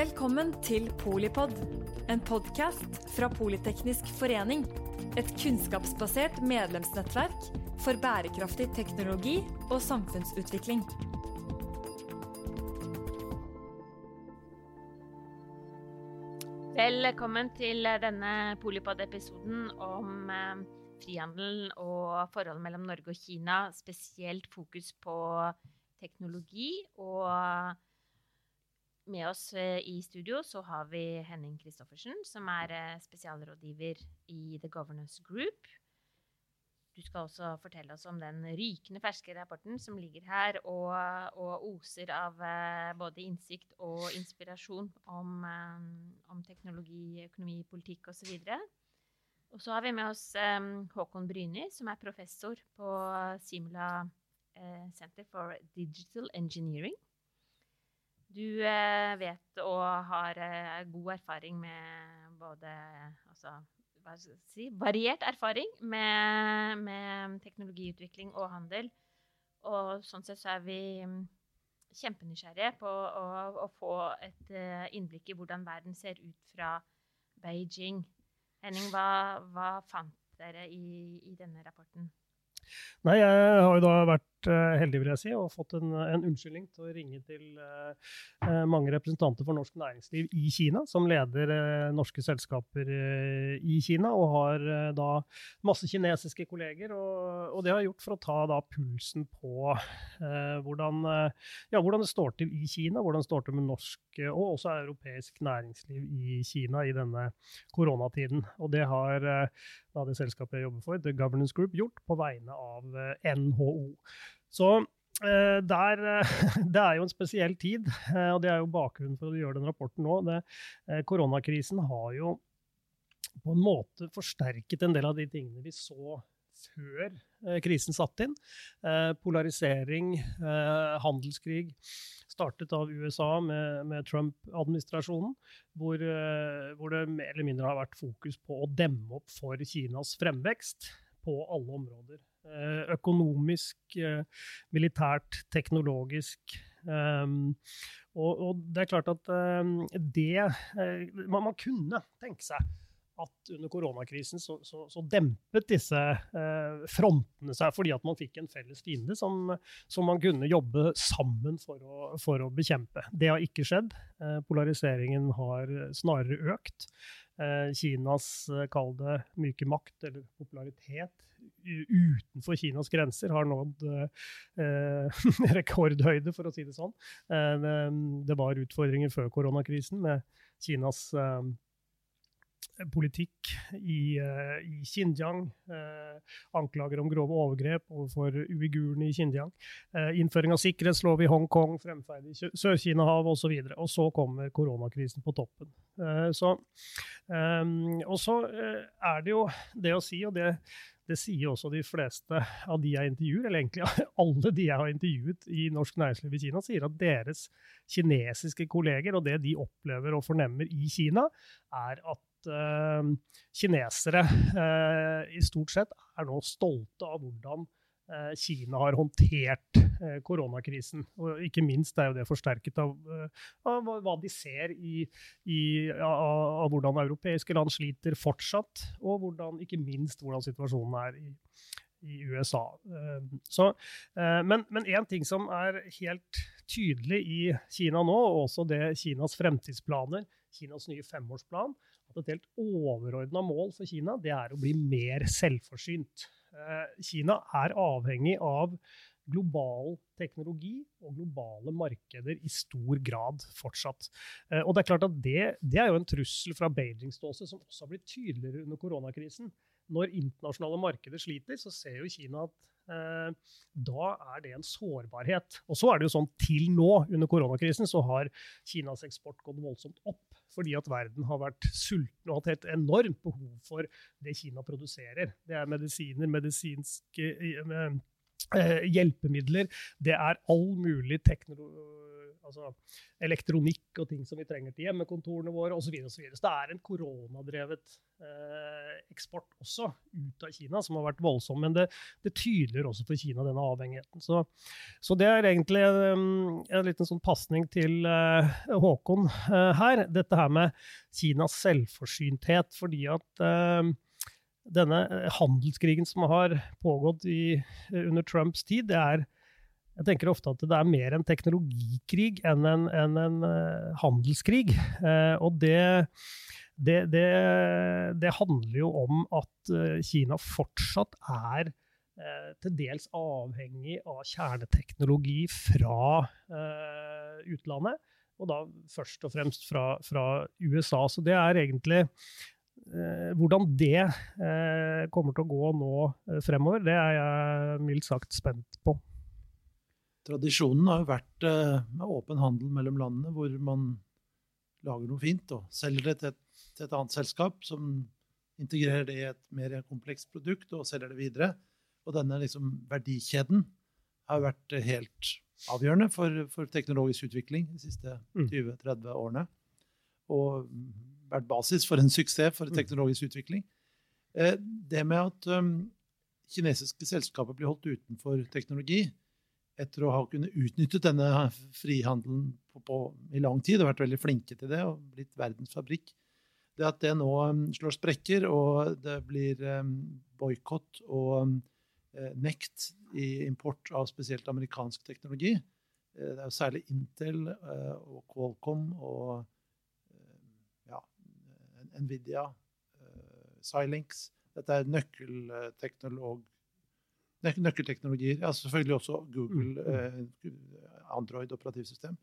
Velkommen til Polipod, en podkast fra Politeknisk forening. Et kunnskapsbasert medlemsnettverk for bærekraftig teknologi og samfunnsutvikling. Velkommen til denne Polipod-episoden om eh, frihandel og forholdet mellom Norge og Kina. Spesielt fokus på teknologi. Og med oss eh, i studio så har vi Henning Christoffersen, som er eh, spesialrådgiver i The Governance Group. Du skal også fortelle oss om den rykende ferske rapporten som ligger her og, og oser av eh, både innsikt og inspirasjon om, om teknologi, økonomi, politikk osv. Og så har vi med oss Håkon Bryni, som er professor på Simula Center for Digital Engineering. Du eh, vet og har eh, god erfaring med både altså, si, variert erfaring med, med, teknologiutvikling og handel. Og sånn sett så er vi mm, kjempenysgjerrige på å, å få et uh, innblikk i hvordan verden ser ut fra Beijing. Henning, hva, hva fant dere i, i, denne rapporten? Nei, jeg har jo da vært Eh, heldig, vil jeg si, og fått en, en unnskyldning til å ringe til uh, mange representanter for norsk næringsliv i Kina, som leder uh, norske selskaper uh, i Kina, og har da masse kinesiske kolleger. Og, og, det har jeg gjort for å ta da pulsen på hvordan, ja, hvordan, det står til i Kina, hvordan det står til med norsk og også europeisk næringsliv i Kina i denne koronatiden. Og det har da det selskapet jeg jobber for, The Governance Group, gjort på vegne av NHO. Så eh, der, eh, det er jo en spesiell tid, eh, og det er jo bakgrunnen for å gjøre den rapporten nå. Det, koronakrisen har jo på en måte forsterket en del av de tingene vi så før krisen satte inn. polarisering, handelskrig startet av USA med, med Trump-administrasjonen, hvor, hvor, det mer eller mindre har vært fokus på å demme opp for Kinas fremvekst på alle områder. Eh, økonomisk, eh, militært, teknologisk. Um, og, det er klart at um, det man, man, kunne tenke seg at under koronakrisen så, så, så dempet disse frontene seg fordi at man fikk en felles fiende som, som man kunne jobbe sammen for å, for å bekjempe. Det har ikke skjedd. Polariseringen har snarere økt. Eh, Kinas, eh, kall det, myke makt eller popularitet utenfor Kinas grenser har nådd eh, rekordhøyde, for å si det sånn. Eh, det var utfordringer før koronakrisen med Kinas eh, politikk i, uh, i Xinjiang. Uh, anklager om grove overgrep overfor uigurene i Xinjiang. Uh, innføring av sikkerhetslov i Hongkong, fremferd i Sør-Kina-havet osv. Og, og så kommer koronakrisen på toppen. Så, og så er det jo det å si, og det, det sier også de fleste av de jeg intervjuer, eller egentlig alle de jeg har intervjuet i norsk næringsliv i Kina, sier at deres kinesiske kolleger og det de opplever og fornemmer i Kina, er at uh, kinesere uh, i stort sett er nå stolte av hvordan uh, Kina har håndtert koronakrisen. Og ikke minst er jo det forsterket av, av hva de ser i, i, av, av, hvordan europeiske land sliter fortsatt, og hvordan, ikke minst hvordan situasjonen er i, i USA. Så, men én ting som er helt tydelig i Kina nå, og også det Kinas fremtidsplaner, Kinas nye femårsplan, at et helt overordna mål for Kina det er å bli mer selvforsynt. Eh, Kina er avhengig av global teknologi og globale markeder i stor grad fortsatt. Eh, og Det er klart at det, det er jo en trussel fra Beijing-ståsted som også har blitt tydeligere under koronakrisen. Når internasjonale markeder sliter, så ser jo Kina at Eh, da er det en sårbarhet. Og så er det jo sånn til nå, under koronakrisen, så har Kinas eksport gått voldsomt opp. Fordi at verden har vært sulten og hatt et enormt behov for det Kina produserer. Det er medisiner, medisinske eh, hjelpemidler. Det er all mulig altså elektronikk og ting som vi trenger til hjemmekontorene våre osv. Så, videre, og så, så det er en koronadrevet eh, eksport også ut av Kina som har vært voldsom. Men det, det tydeliggjør også for Kina denne avhengigheten. Så, så det er egentlig en, en liten sånn pasning til eh, Håkon eh, her. Dette her med Kinas selvforsynthet. fordi at uh, denne handelskrigen som har pågått i, under Trumps tid, det er jeg tenker ofte at det er mer en teknologikrig enn en, en, en uh, handelskrig. Eh, og det, det, det, det, handler jo om at Kina fortsatt er til dels avhengig av kjerneteknologi fra utlandet. Og da først og fremst fra, fra USA. Så det er egentlig hvordan det kommer til å gå nå fremover, det er jeg mildt sagt spent på. Tradisjonen har jo vært eh, med åpen handel mellom landene, hvor man lager noe fint og selger det til et, til et, annet selskap, som integrerer det i et mer komplekst produkt og selger det videre. Og denne liksom, verdikjeden har vært helt avgjørende for, for teknologisk utvikling de siste 20-30 mm. årene. Og vært basis for en suksess for en teknologisk utvikling. Eh, det med at um, kinesiske selskaper blir holdt utenfor teknologi, etter å ha kunnet utnyttet denne frihandelen på, på, i lang tid, og vært veldig flinke til det og blitt verdens fabrikk, det at det nå um, slår sprekker, og det blir um, boikott og eh, nekt i import av spesielt amerikansk teknologi eh, Det er jo særlig Intel og Qualcomm og Nvidia, Silinx Dette er nøkkelteknolog nøkkelteknologier. Ja, selvfølgelig også Google, mm. eh, Android-operativsystem.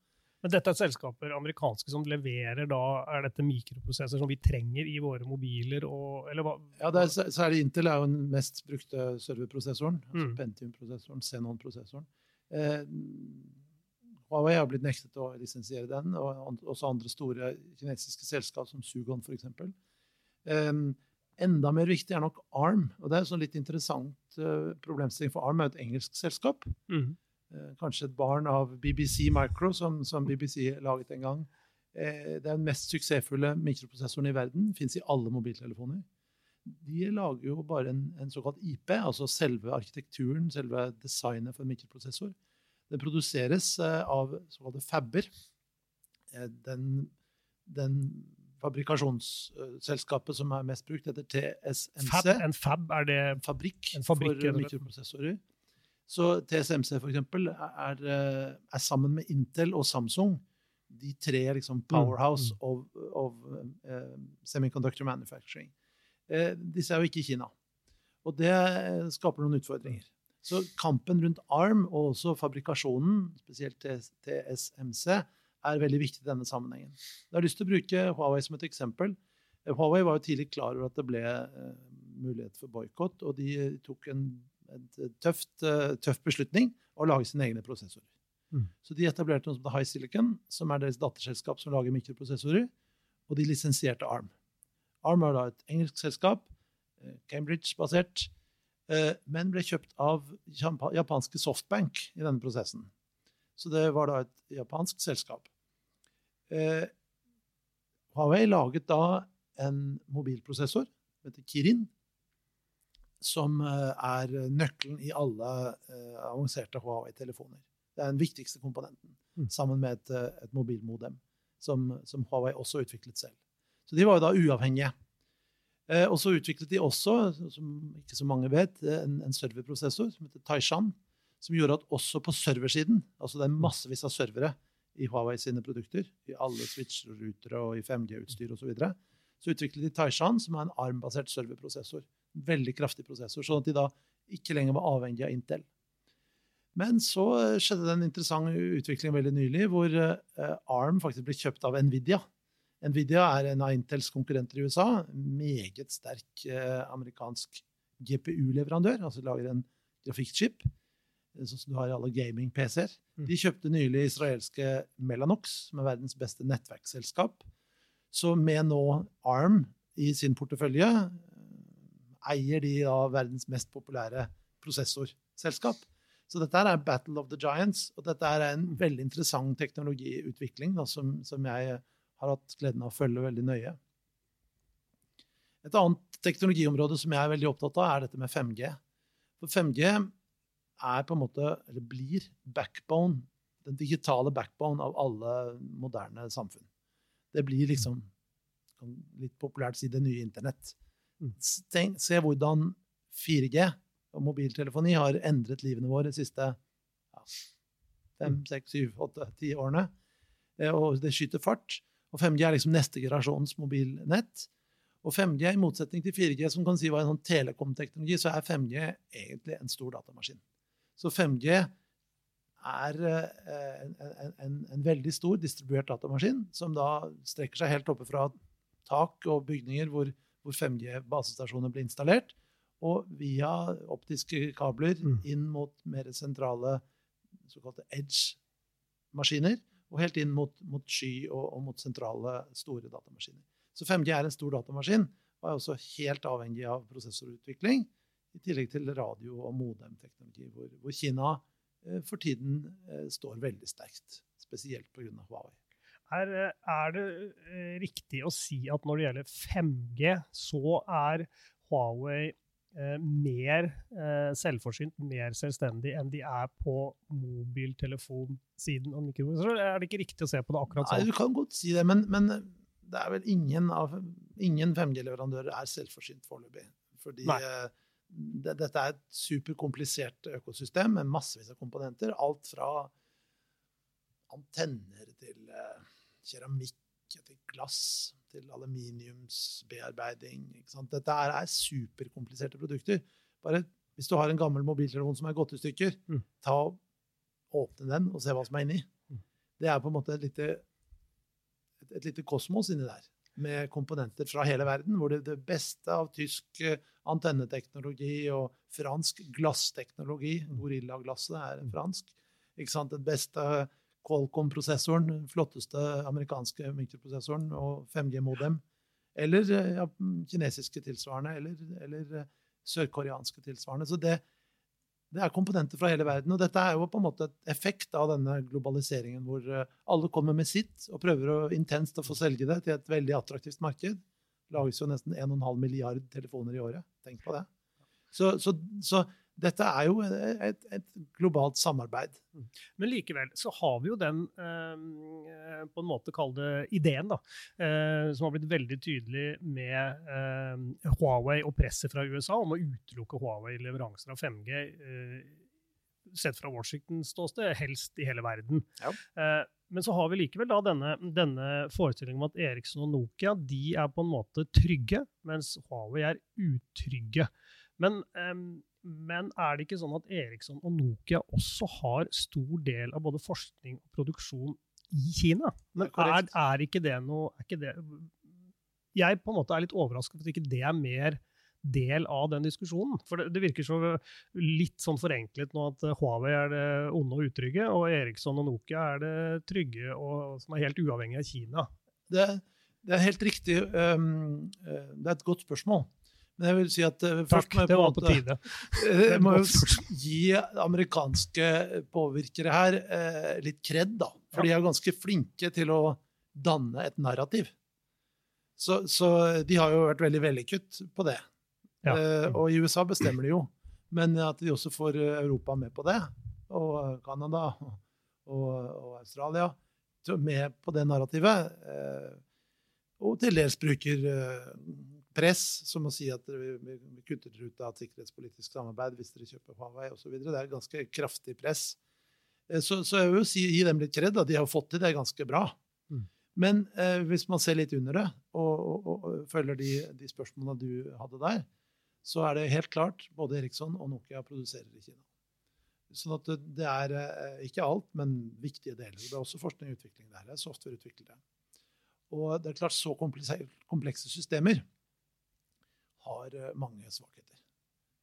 Men dette er selskaper amerikanske som leverer da, er dette mikroprosesser som vi trenger i våre mobiler? Og, eller hva? Ja, det er, særlig Intel er jo den mest brukte serverprosessoren. altså mm. Pentium-prosessoren, Xenon-prosessoren. Eh, Huawei har blitt nektet å lisensiere den, og også andre store kinesiske selskap som Sugon f.eks. Um, Enda mer viktig er nok ARM. og Det er en sånn litt interessant uh, problemstilling, for ARM er et engelsk selskap. Mm. Uh, kanskje et barn av BBC Micro, som, som BBC laget en gang. Uh, det er den mest suksessfulle mikroprosessoren i verden. Fins i alle mobiltelefoner. De lager jo bare en, en, såkalt IP, altså selve arkitekturen, selve designet for en mikroprosessor. Den produseres av såkalte fabber. Den, den fabrikasjonsselskapet som er mest brukt, heter TSMC. Fab, en fab, er det en fabrikk, en fabrikk for mikroprosessorer. Så TSMC for eksempel, er, eh, er, sammen med Intel og Samsung de tre liksom, powerhouse mm. of, of uh, semiconductor manufacturing. Uh, disse er jo ikke i Kina. Og det skaper noen utfordringer. Så kampen rundt ARM og også fabrikasjonen, spesielt TSMC, er veldig viktig i denne sammenhengen. Jeg har lyst til å bruke Huawei som et eksempel. Eh, Huawei var jo tidlig klar over at det ble uh, mulighet for boikott, og de tok en, tøft, tøff beslutning å lage sine egne prosessorer. Mm. Så de etablerte noe som heter High Silicon, som er deres datterselskap som lager mikroprosessorer, og de lisensierte ARM. ARM er da et engelsk selskap, Cambridge-basert, men ble kjøpt av japanske Softbank i denne prosessen. Så det var da et japansk selskap. Eh, Huawei laget da en mobilprosessor som heter Kirin, som eh, er nøkkelen i alle eh, avanserte Huawei-telefoner. Det er den viktigste komponenten, mm. sammen med et, eh, et mobilmodem, som, som, Huawei også utviklet selv. Så de var jo da uavhengige. Eh, og så utviklet de også, som ikke så mange vet, en, en serverprosessor som heter Taishan, som gjorde at også på serversiden altså det er massevis av servere i Huawei sine produkter, i alle switcher og rutere og i 5G-utstyr osv., så, videre, så utviklet de Taishan, som er en ARM-basert serverprosessor. Veldig kraftig prosessor, sånn at de da ikke lenger var avhengig av Intel. Men så skjedde det en interessant utvikling veldig nylig, hvor eh, ARM faktisk ble kjøpt av Nvidia. Nvidia er en av Intels konkurrenter i USA. Meget sterk eh, amerikansk GPU-leverandør, altså lager en grafikkchip sånn som du har i alle gaming-PC-er. Mm. De kjøpte nylig israelske Melanox, som er verdens beste nettverksselskap. Så med nå ARM i sin portefølje eh, eier de da verdens mest populære prosessorselskap. Så dette er Battle of the Giants, og dette er en veldig interessant teknologiutvikling da, som, som, jeg har hatt gleden av å følge veldig nøye. Et annet teknologiområde som jeg er veldig opptatt av, er dette med 5G. For 5G er på en måte, eller blir backbone, den digitale backbone av alle moderne samfunn. Det blir liksom, kan litt populært si, det nye internett. Mm. Se hvordan 4G og mobiltelefoni har endret livene våre de siste fem, mm. seks, syv, åtte, ti årene. Eh, og det skyter fart. Og 5G er liksom neste generasjons mobilnett. Og 5G, i motsetning til 4G, som kan si var en sånn telekomteknologi, så er 5G egentlig en stor datamaskin. Så 5G er eh, en, en, en, veldig stor distribuert datamaskin, som da strekker seg helt oppe fra tak og bygninger hvor, hvor 5G-basestasjoner blir installert, og via optiske kabler mm. inn mot mer sentrale såkalte edge-maskiner, og helt inn mot, mot sky og, og, mot sentrale, store datamaskiner. Så 5G er en stor datamaskin og er også helt avhengig av prosessorutvikling, i tillegg til radio- og modemteknologi, hvor, hvor Kina eh, for tiden eh, står veldig sterkt, spesielt pga. Huawei. Er, er, det eh, riktig å si at når det gjelder 5G, så er Huawei eh, mer eh, selvforsynt, mer selvstendig enn de er på mobiltelefonsiden? Er det ikke riktig å se på det akkurat sånn? Nei, du kan godt si det, men, men det er vel ingen, ingen 5G-leverandører er selvforsynt foreløpig. Fordi eh, det, dette er et superkomplisert økosystem med massevis av komponenter. Alt fra antenner til eh, keramikk til glass til aluminiumsbearbeiding. Dette er, er superkompliserte produkter. Bare hvis du har en gammel mobiltelefon som er gått i stykker, mm. ta og åpne den og se hva som er inni. Mm. Det er på en måte et lite et, et lite kosmos inni der med komponenter fra hele verden, hvor det, det beste av tysk eh, antenneteknologi og fransk glassteknologi Gorillaglasset Gorilla-glasset er en fransk. Ikke sant? Det beste Qualcomm-prosessoren, flotteste amerikanske mikroprosessoren og 5G-modem. Eller ja, kinesiske tilsvarende, eller, eller eh, sørkoreanske tilsvarende. Så det, det er komponenter fra hele verden. Og dette er jo på en måte et effekt av denne globaliseringen, hvor eh, alle kommer med sitt og prøver å, intenst å få selge det til et veldig attraktivt marked. Det lages jo nesten 1,5 milliard telefoner i året. Tenk på det. Så, så, så dette er jo et, et, globalt samarbeid. Mm. Men likevel så har vi jo den, eh, på en måte kall det ideen, da, eh, som har blitt veldig tydelig med eh, Huawei og presset fra USA om å utelukke Huawei leveranser av 5G. Eh, sett fra Washingtons ståsted, helst i hele verden. Ja. Eh, men så har vi likevel da denne, denne, forestillingen om at Eriksson og Nokia de er på en måte trygge, mens Huawei er utrygge. Men um, men er det ikke sånn at Eriksson og Nokia også har stor del av både forskning og produksjon i Kina? Men er, er ikke det noe ikke det, Jeg på en måte er litt overrasket for at ikke det er mer del av den diskusjonen. For det, det, virker så litt sånn forenklet nå at Huawei er det onde og utrygge, og Eriksson og Nokia er det trygge og som er helt uavhengig av Kina. Det, det er helt riktig. Um, det er et godt spørsmål. Men jeg vil si at uh, først må jeg på, på tide. Jeg må jo gi amerikanske påvirkere her uh, litt kred, da. For de er ganske flinke til å danne et narrativ. Så, så de har jo vært veldig vellykket på det. Ja. Uh, og i USA bestemmer de jo. Men at de også får Europa med på det, og Canada og, og Australia med på det narrativet, og til dels bruker press, som å si at vi, vi dere ut av sikkerhetspolitisk samarbeid hvis dere kjøper Huawei osv. Det er ganske kraftig press. Eh, så, så jeg vil jo si, gi dem litt kred. De har fått til det ganske bra. Mm. Men eh, hvis man ser litt under det, og, og, og, og følger de, de, spørsmålene du hadde der, så er det helt klart både Eriksson og Nokia produserer i Kina. Sånn at det, det er eh, ikke alt, men viktige deler. Det er også forskning og utvikling der. Det er softwareutviklere. Og det er klart så komplekse systemer har eh, mange svakheter.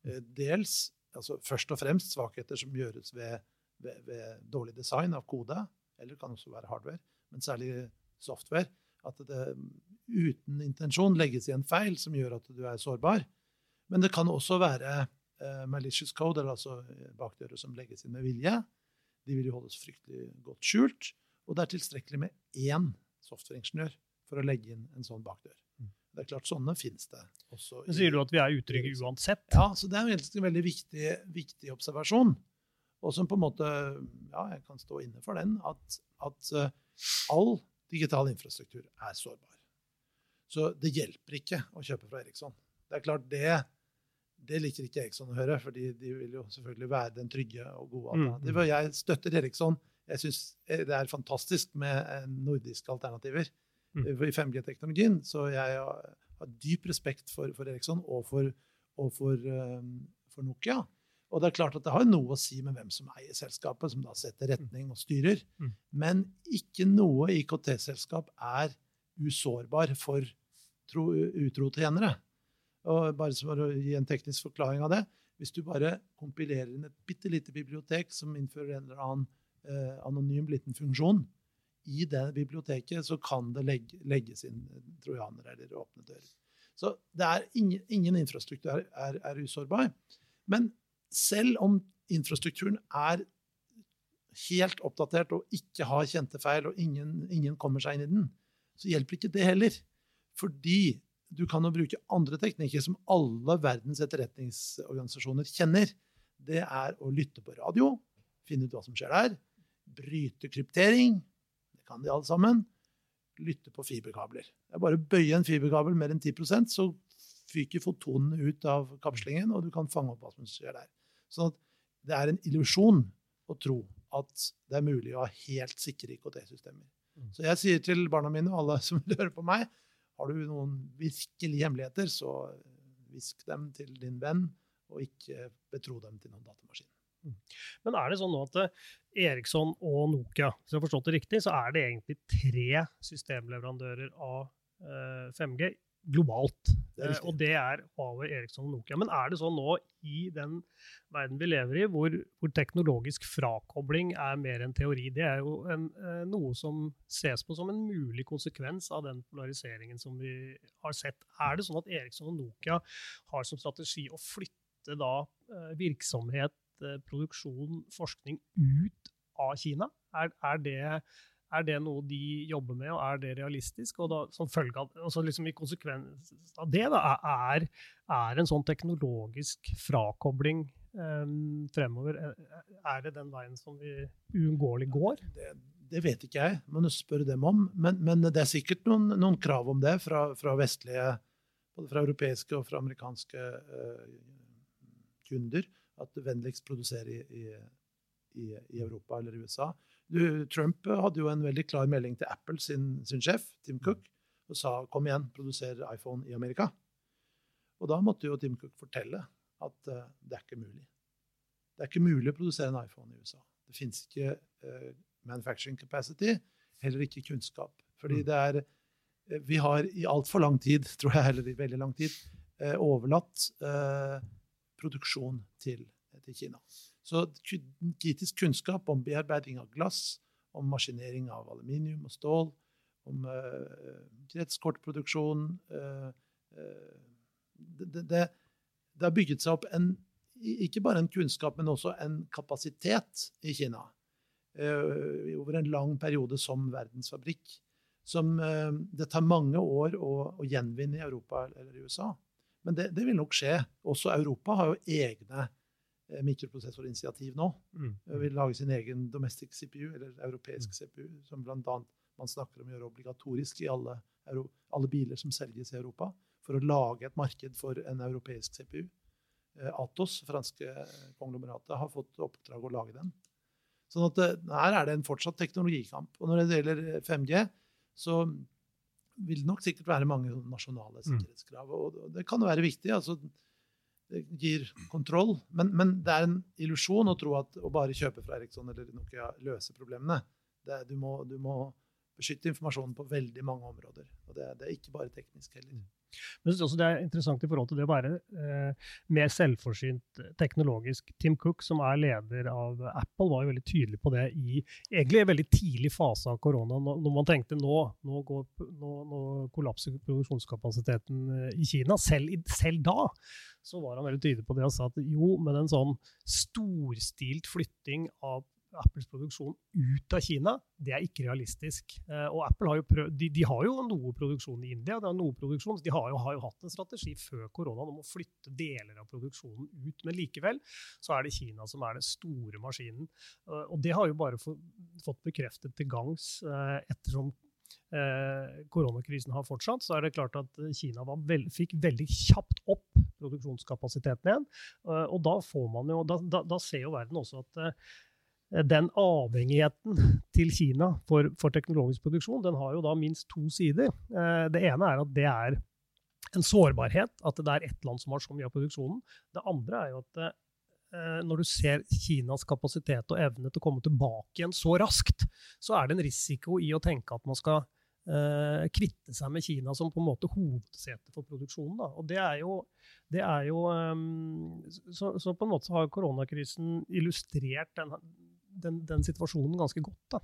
Eh, dels, altså først og fremst svakheter som gjøres ved, ved, ved, dårlig design av kode, eller kan også være hardware, men særlig software. At det uten intensjon legges i en feil som gjør at du er sårbar. Men det kan også være uh, malicious code, eller altså bakdører som legges inn med vilje, de vil jo holdes fryktelig godt skjult. Og det er tilstrekkelig med én softwareingeniør for å legge inn en sånn bakdør. Det er klart, Sånne finnes det også. Men Sier du at vi er utrygge uansett? Ja, så det er en veldig viktig, viktig observasjon. Og som på en måte Ja, jeg kan stå inne for den. At, at uh, all digital infrastruktur er sårbar. Så det hjelper ikke å kjøpe fra Eriksson. Det er klart, det, det liker ikke Eriksson å høre, fordi de vil jo selvfølgelig være den trygge og gode mm, alternativet. Jeg støtter Eriksson. Jeg syns det er fantastisk med nordiske alternativer. I 5G-teknologien. Så jeg har dyp respekt for, for Eriksson og for, og for, um, for, Nokia. Og det er klart at det har noe å si med hvem som eier selskapet, som da setter retning og styrer. Mm. Men ikke noe IKT-selskap er usårbar for tro, utro tjenere. Og bare for å gi en teknisk forklaring av det Hvis du bare kompilerer inn et bitte lite bibliotek som innfører en eller annen eh, anonym liten funksjon, i det biblioteket så kan det legge, legges inn trojanere eller åpne dører. Så det ingen, ingen infrastruktur er, er, er, usårbar. Men selv om infrastrukturen er helt oppdatert og ikke har kjente feil, og ingen, ingen kommer seg inn i den, så hjelper ikke det heller. Fordi du kan jo bruke andre teknikker som alle verdens etterretningsorganisasjoner kjenner. Det er å lytte på radio, finne ut hva som skjer der. Bryte kryptering. Kan de alle sammen. Lytte på fiberkabler. Det er bare å bøye en fiberkabel mer enn 10% så fyker fotonene ut av kapslingen, og du kan fange opp hva som skjer der. Så det er en illusjon å tro at det er mulig å ha helt sikre IKT-systemer. Mm. Så jeg sier til barna mine og alle som hører på meg, har du noen virkelige hemmeligheter, så visk dem til din venn, og ikke betro dem til noen datamaskin. Men er det sånn nå at eh, Eriksson og Nokia, hvis jeg har forstått det riktig, så er det egentlig tre systemleverandører av 5G eh, globalt. Det eh, og det er Huawei, Eriksson og Nokia. Men er det sånn nå i den verden vi lever i, hvor, hvor teknologisk frakobling er mer enn teori? Det er jo en, noe som ses på som en mulig konsekvens av den polariseringen som vi har sett. Er det sånn at Eriksson og Nokia har som strategi å flytte da eh, virksomhet, produksjon, forskning ut av Kina? Er, er det er det noe de jobber med, og er det realistisk? Og da, som følge av, altså liksom I konsekvens av det, da, er, er en sånn teknologisk frakobling um, fremover Er det den veien som vi uunngåelig går? Det, det, vet ikke jeg, men du spørre dem om. Men, men, det er sikkert noen, noen krav om det fra, fra, vestlige, både fra europeiske og fra amerikanske uh, kunder, at vennligst produserer i, i, i, i Europa eller USA. Du, Trump hadde jo en veldig klar melding til Apple sin, sin sjef, Tim Cook, og sa kom igjen, produser iPhone i Amerika. Og da måtte jo Tim Cook fortelle at uh, det er ikke mulig. Det er ikke mulig å produsere en iPhone i USA. Det fins ikke uh, manufacturing capacity, heller ikke kunnskap. Fordi mm. det er uh, Vi har i altfor lang tid, tror jeg, eller i veldig lang tid, overlatt produksjon til, til Kina. Så kritisk kunnskap om bearbeiding av glass, om maskinering av aluminium og stål, om uh, kretskortproduksjon uh, uh, det, det, det, har bygget seg opp en, ikke bare en kunnskap, men også en kapasitet i Kina over en lang periode som verdensfabrikk. Som det tar mange år å, å gjenvinne i Europa eller i USA. Men det, det, vil nok skje. Også Europa har jo egne Eh, mikroprosessorinitiativ nå. Mm. Vil lage sin egen domestic CPU, eller europeisk mm. CPU, som bl.a. man snakker om å gjøre obligatorisk i alle, alle, biler som selges i Europa, for å lage et marked for en europeisk CPU. Eh, Atos, franske konglomeratet, har fått oppdrag å lage den. Sånn at eh, her er det en fortsatt teknologikamp. Og når det gjelder 5G, så vil det nok sikkert være mange nasjonale mm. sikkerhetskrav. Og det kan jo være viktig. altså det gir kontroll. Men, men, det er en illusjon å tro at å bare kjøpe fra Eriksson eller Nokia løser problemene. Det, du, må, du, må, beskytte informasjonen på veldig mange områder. Og det, det er ikke bare teknisk heller. Men jeg synes også det er interessant i forhold til det å være eh, mer selvforsynt teknologisk. Tim Cook, som er leder av Apple, var jo veldig tydelig på det i egentlig en veldig tidlig fase av korona. Når man tenkte nå, nå, går, nå, nå kollapser produksjonskapasiteten eh, i Kina. Selv, selv, da så var han veldig tydelig på det og sa at jo, med en sånn storstilt flytting av Apples produksjon ut av Kina, det er ikke realistisk. Eh, og Apple har jo prøvd, de, de, har jo noe produksjon i India, det er noe produksjon, de har jo, har jo hatt en strategi før koronaen om å flytte deler av produksjonen ut. Men likevel så er det Kina som er den store maskinen. Eh, og det har jo bare fått bekreftet til gangs eh, ettersom koronakrisen har fortsatt, så er det klart at Kina veld, fikk veldig kjapt opp produksjonskapasiteten igjen. og da får man jo, da, da, da ser jo verden også at den avhengigheten til Kina for, for, teknologisk produksjon den har jo da minst to sider. Eh, det ene er at det er en sårbarhet, at det er ett land som har så mye av produksjonen. Det andre er jo at eh, når du ser Kinas kapasitet og evne til å komme tilbake igjen så raskt, så er det en risiko i å tenke at man skal uh, kvitte seg med Kina som på en måte hovedsete for produksjonen. Da. Og det er jo, det er jo um, så, så, på en måte har koronakrisen illustrert den, den, den situasjonen ganske godt. da.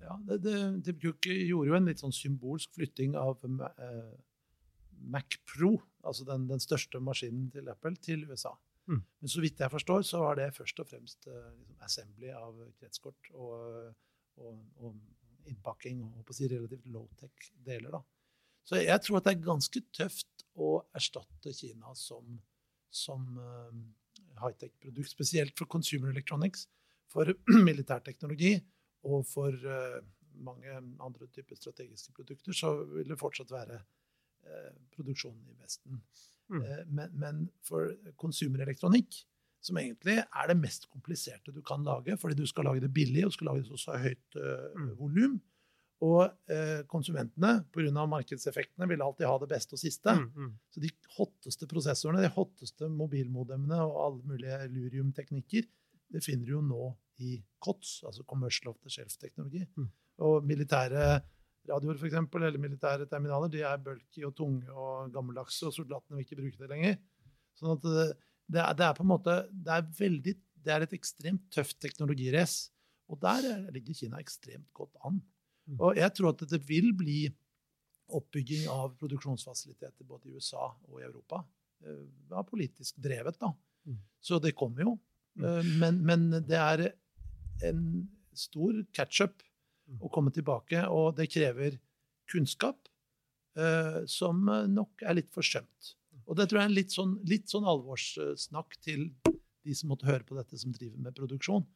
Ja, det, det, det, gjorde jo en litt sånn symbolsk flytting av uh, Mac Pro, altså den, den, største maskinen til Apple, til USA. Mm. Men så vidt jeg forstår, så var det først og fremst uh, liksom assembly av kretskort og, og, og innpakking og si relativt low-tech deler. da. Så jeg tror at det er ganske tøft å erstatte Kina som, som uh, high-tech-produkt, spesielt for consumer electronics for militærteknologi og for uh, mange andre typer strategiske produkter, så vil det fortsatt være uh, produksjonen i Vesten. Mm. Uh, men, men, for konsumerelektronikk, som egentlig er det mest kompliserte du kan lage, fordi du skal lage det billig og skal lage det så høyt uh, volum, og eh, konsumentene, pga. markedseffektene, vil alltid ha det beste og siste. Mm, mm. Så de hotteste prosessorene, de hotteste mobilmodemmene og alle mulige lurium-teknikker, det finner du jo nå i COTS, altså Commercial of the Shelf-teknologi. Mm. Og militære radioer eksempel, eller militære terminaler de er bulky og tunge og gammeldagse, og soldatene vil ikke bruke det lenger. Sånn at det, det, er, det er, på en måte det er, veldig, det er et ekstremt tøft teknologirace. Og der ligger Kina ekstremt godt an. Mm. Og jeg tror at det vil bli oppbygging av produksjonsfasiliteter både i USA og i Europa. Det var politisk drevet, da. Mm. Så det kommer jo. Eh, men, men, det er en stor catch-up å komme tilbake, og det krever kunnskap uh, som nok er litt forsømt. Og det tror jeg er en litt sånn, litt sånn alvorssnakk til de som måtte høre på dette, som driver med produksjon.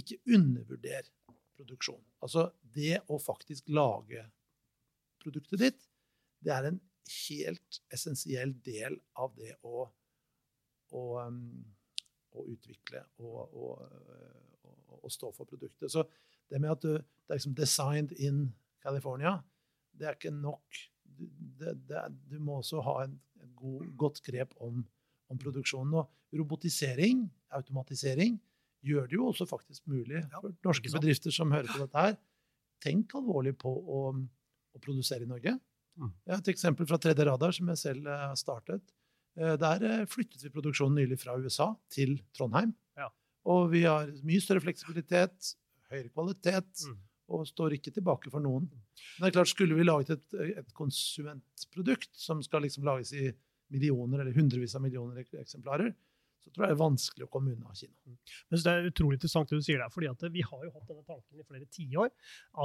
Ikke undervurder produksjon. Altså det å faktisk lage produktet ditt, det er en helt essensiell del av det å, å um, å utvikle og, og, og, og, stå for produktet. Så det med at du, det er liksom 'designed in California', det er ikke nok. Du, det, det, du må også ha en, en god, godt grep om, om, produksjonen. Og robotisering, automatisering, gjør det jo også faktisk mulig for norske bedrifter som hører på dette her. Tenk alvorlig på å, å produsere i Norge. Mm. Jeg har et eksempel fra 3D Radar, som jeg selv har startet. Eh, der eh, flyttet vi produksjonen nylig fra USA til Trondheim. Ja. Og vi har mye større fleksibilitet, høyere kvalitet, mm. og står ikke tilbake for noen. Men det er klart, skulle vi laget et, et konsumentprodukt som skal liksom lages i millioner eller hundrevis av millioner eksemplarer, så tror jeg det er vanskelig å komme unna Kina. Mm. Men Det er utrolig interessant det du sier der, fordi vi har jo hatt denne tanken i flere tiår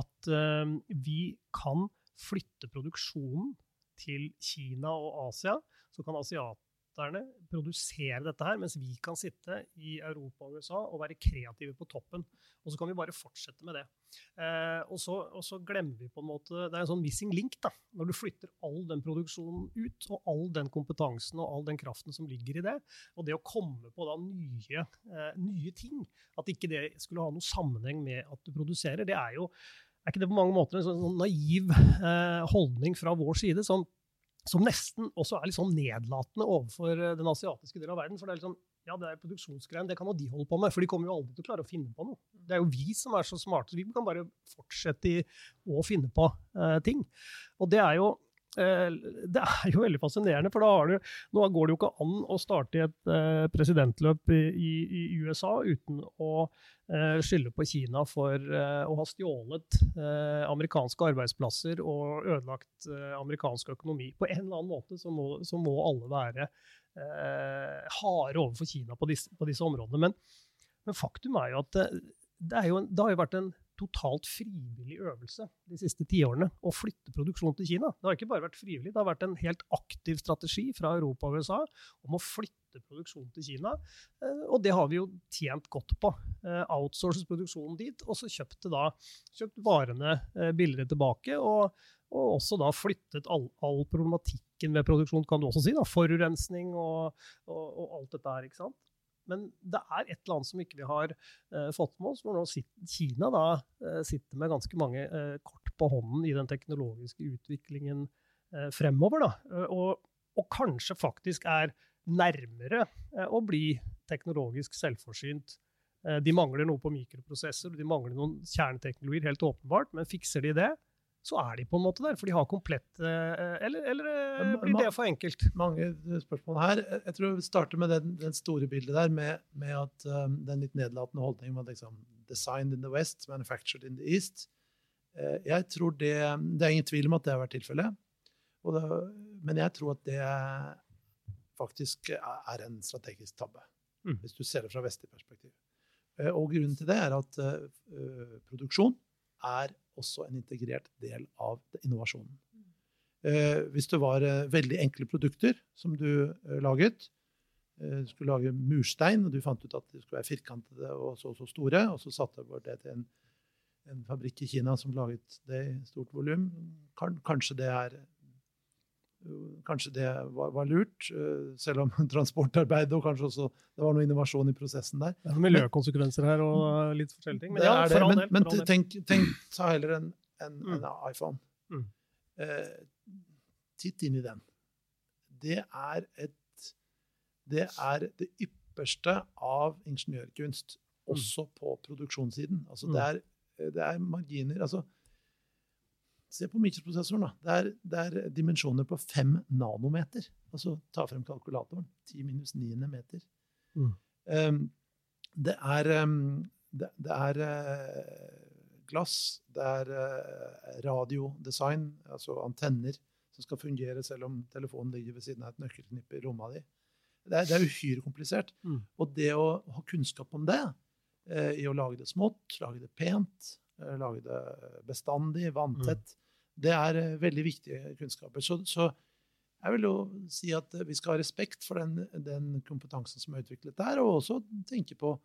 at uh, vi kan flytte produksjonen til Kina og Asia, så kan asiaterne produsere dette her, mens vi kan sitte i Europa og USA og være kreative på toppen. Og så kan vi bare fortsette med det. Eh, og, så, og, så, glemmer vi på en måte Det er en sånn missing link da, når du flytter all den produksjonen ut, og all den kompetansen og all den kraften som ligger i det. Og det å komme på da nye, eh, nye ting, at ikke det skulle ha noen sammenheng med at du produserer, det er jo er ikke det på mange måter en sånn, sånn naiv eh, holdning fra vår side, som, som, nesten også er litt sånn nedlatende overfor eh, den asiatiske delen av verden? For det er litt sånn, ja, det er produksjonsgreiene, det kan jo de holde på med, for de kommer jo aldri til å klare å finne på noe. Det er jo vi som er så smarte, så vi kan bare fortsette å finne på eh, ting. Og det er jo det er jo veldig fascinerende, for da du, nå går det jo ikke an å starte et eh, presidentløp i, i, USA uten å eh, skylde på Kina for eh, å ha stjålet eh, amerikanske arbeidsplasser og ødelagt eh, amerikansk økonomi. På en eller annen måte så må, så må alle være harde overfor Kina på disse, på disse områdene. Men, men, faktum er jo at det, det, jo det har jo vært en totalt frivillig øvelse de siste tiårene å flytte produksjon til Kina. Det har ikke bare vært frivillig, det har vært en helt aktiv strategi fra Europa og USA om å flytte produksjon til Kina. Eh, og det har vi jo tjent godt på. Eh, outsources produksjonen dit, og så kjøpte da kjøpt varene eh, billigere tilbake. og og også da flyttet all, all, problematikken ved produksjon, kan du også si. da, Forurensning og, og, og alt dette her. ikke sant? Men det er et eller annet som ikke vi har uh, fått med oss, hvor nå sitter, Kina da, uh, sitter med ganske mange uh, kort på hånden i den teknologiske utviklingen fremover. Da. Og, og, kanskje faktisk er nærmere å bli teknologisk selvforsynt. De mangler noe på mikroprosesser, de mangler noen kjerneteknologier, helt åpenbart, men fikser de det, så er de på en måte der. For de har komplett eh, Eller, eller eh, blir det for enkelt? Mange spørsmål her. Jeg tror vi starter med den, den store bildet der, med, med at um, den litt nedlatende holdningen med liksom, 'designed in the West, manufactured in the East'. Uh, jeg tror det, det er ingen tvil om at det har vært tilfellet. Men jeg tror at det faktisk er en strategisk tabbe, mm. hvis du ser det fra vestlig perspektiv. Og grunnen til det er at uh, produksjon er også en integrert del av innovasjonen. Eh, hvis det var eh, veldig enkle produkter som du eh, laget, du skulle lage murstein, og du fant ut at de skulle være firkantede og så, og så store, og så satte du det til en, en, fabrikk i Kina som laget det i stort volum, kanskje det er Kanskje det var, var, lurt, eh, selv om transportarbeidet og kanskje også det var noe innovasjon i prosessen der. Det er miljøkonsekvenser her og litt forskjellige ting. Men, ja, det det. men, men tenk, tenk, ta heller en, en, mm. en iPhone. Mm. Eh, titt inn i den. Det er, et, det er det ypperste av ingeniørkunst, mm. også på produksjonssiden. Altså, det, mm. er, det er marginer altså, Se på mikroprosessoren. da. Det er, det er, dimensjoner på fem nanometer. Altså ta frem kalkulatoren. Ti minus niende meter. Mm. Um, det er, um, det, det er uh, glass, det er uh, radiodesign, altså antenner som skal fungere selv om telefonen ligger ved siden av et nøkkelknippe i romma di. Det er, det er uhyre komplisert. Mm. Og det å ha kunnskap om det, uh, i å lage det smått, lage det pent, Eh, lage det bestandig, vanntett. Mm. Det er eh, veldig viktige kunnskaper. Så, så, jeg vil jo si at vi skal ha respekt for den, den kompetansen som er utviklet der, og også tenke, på,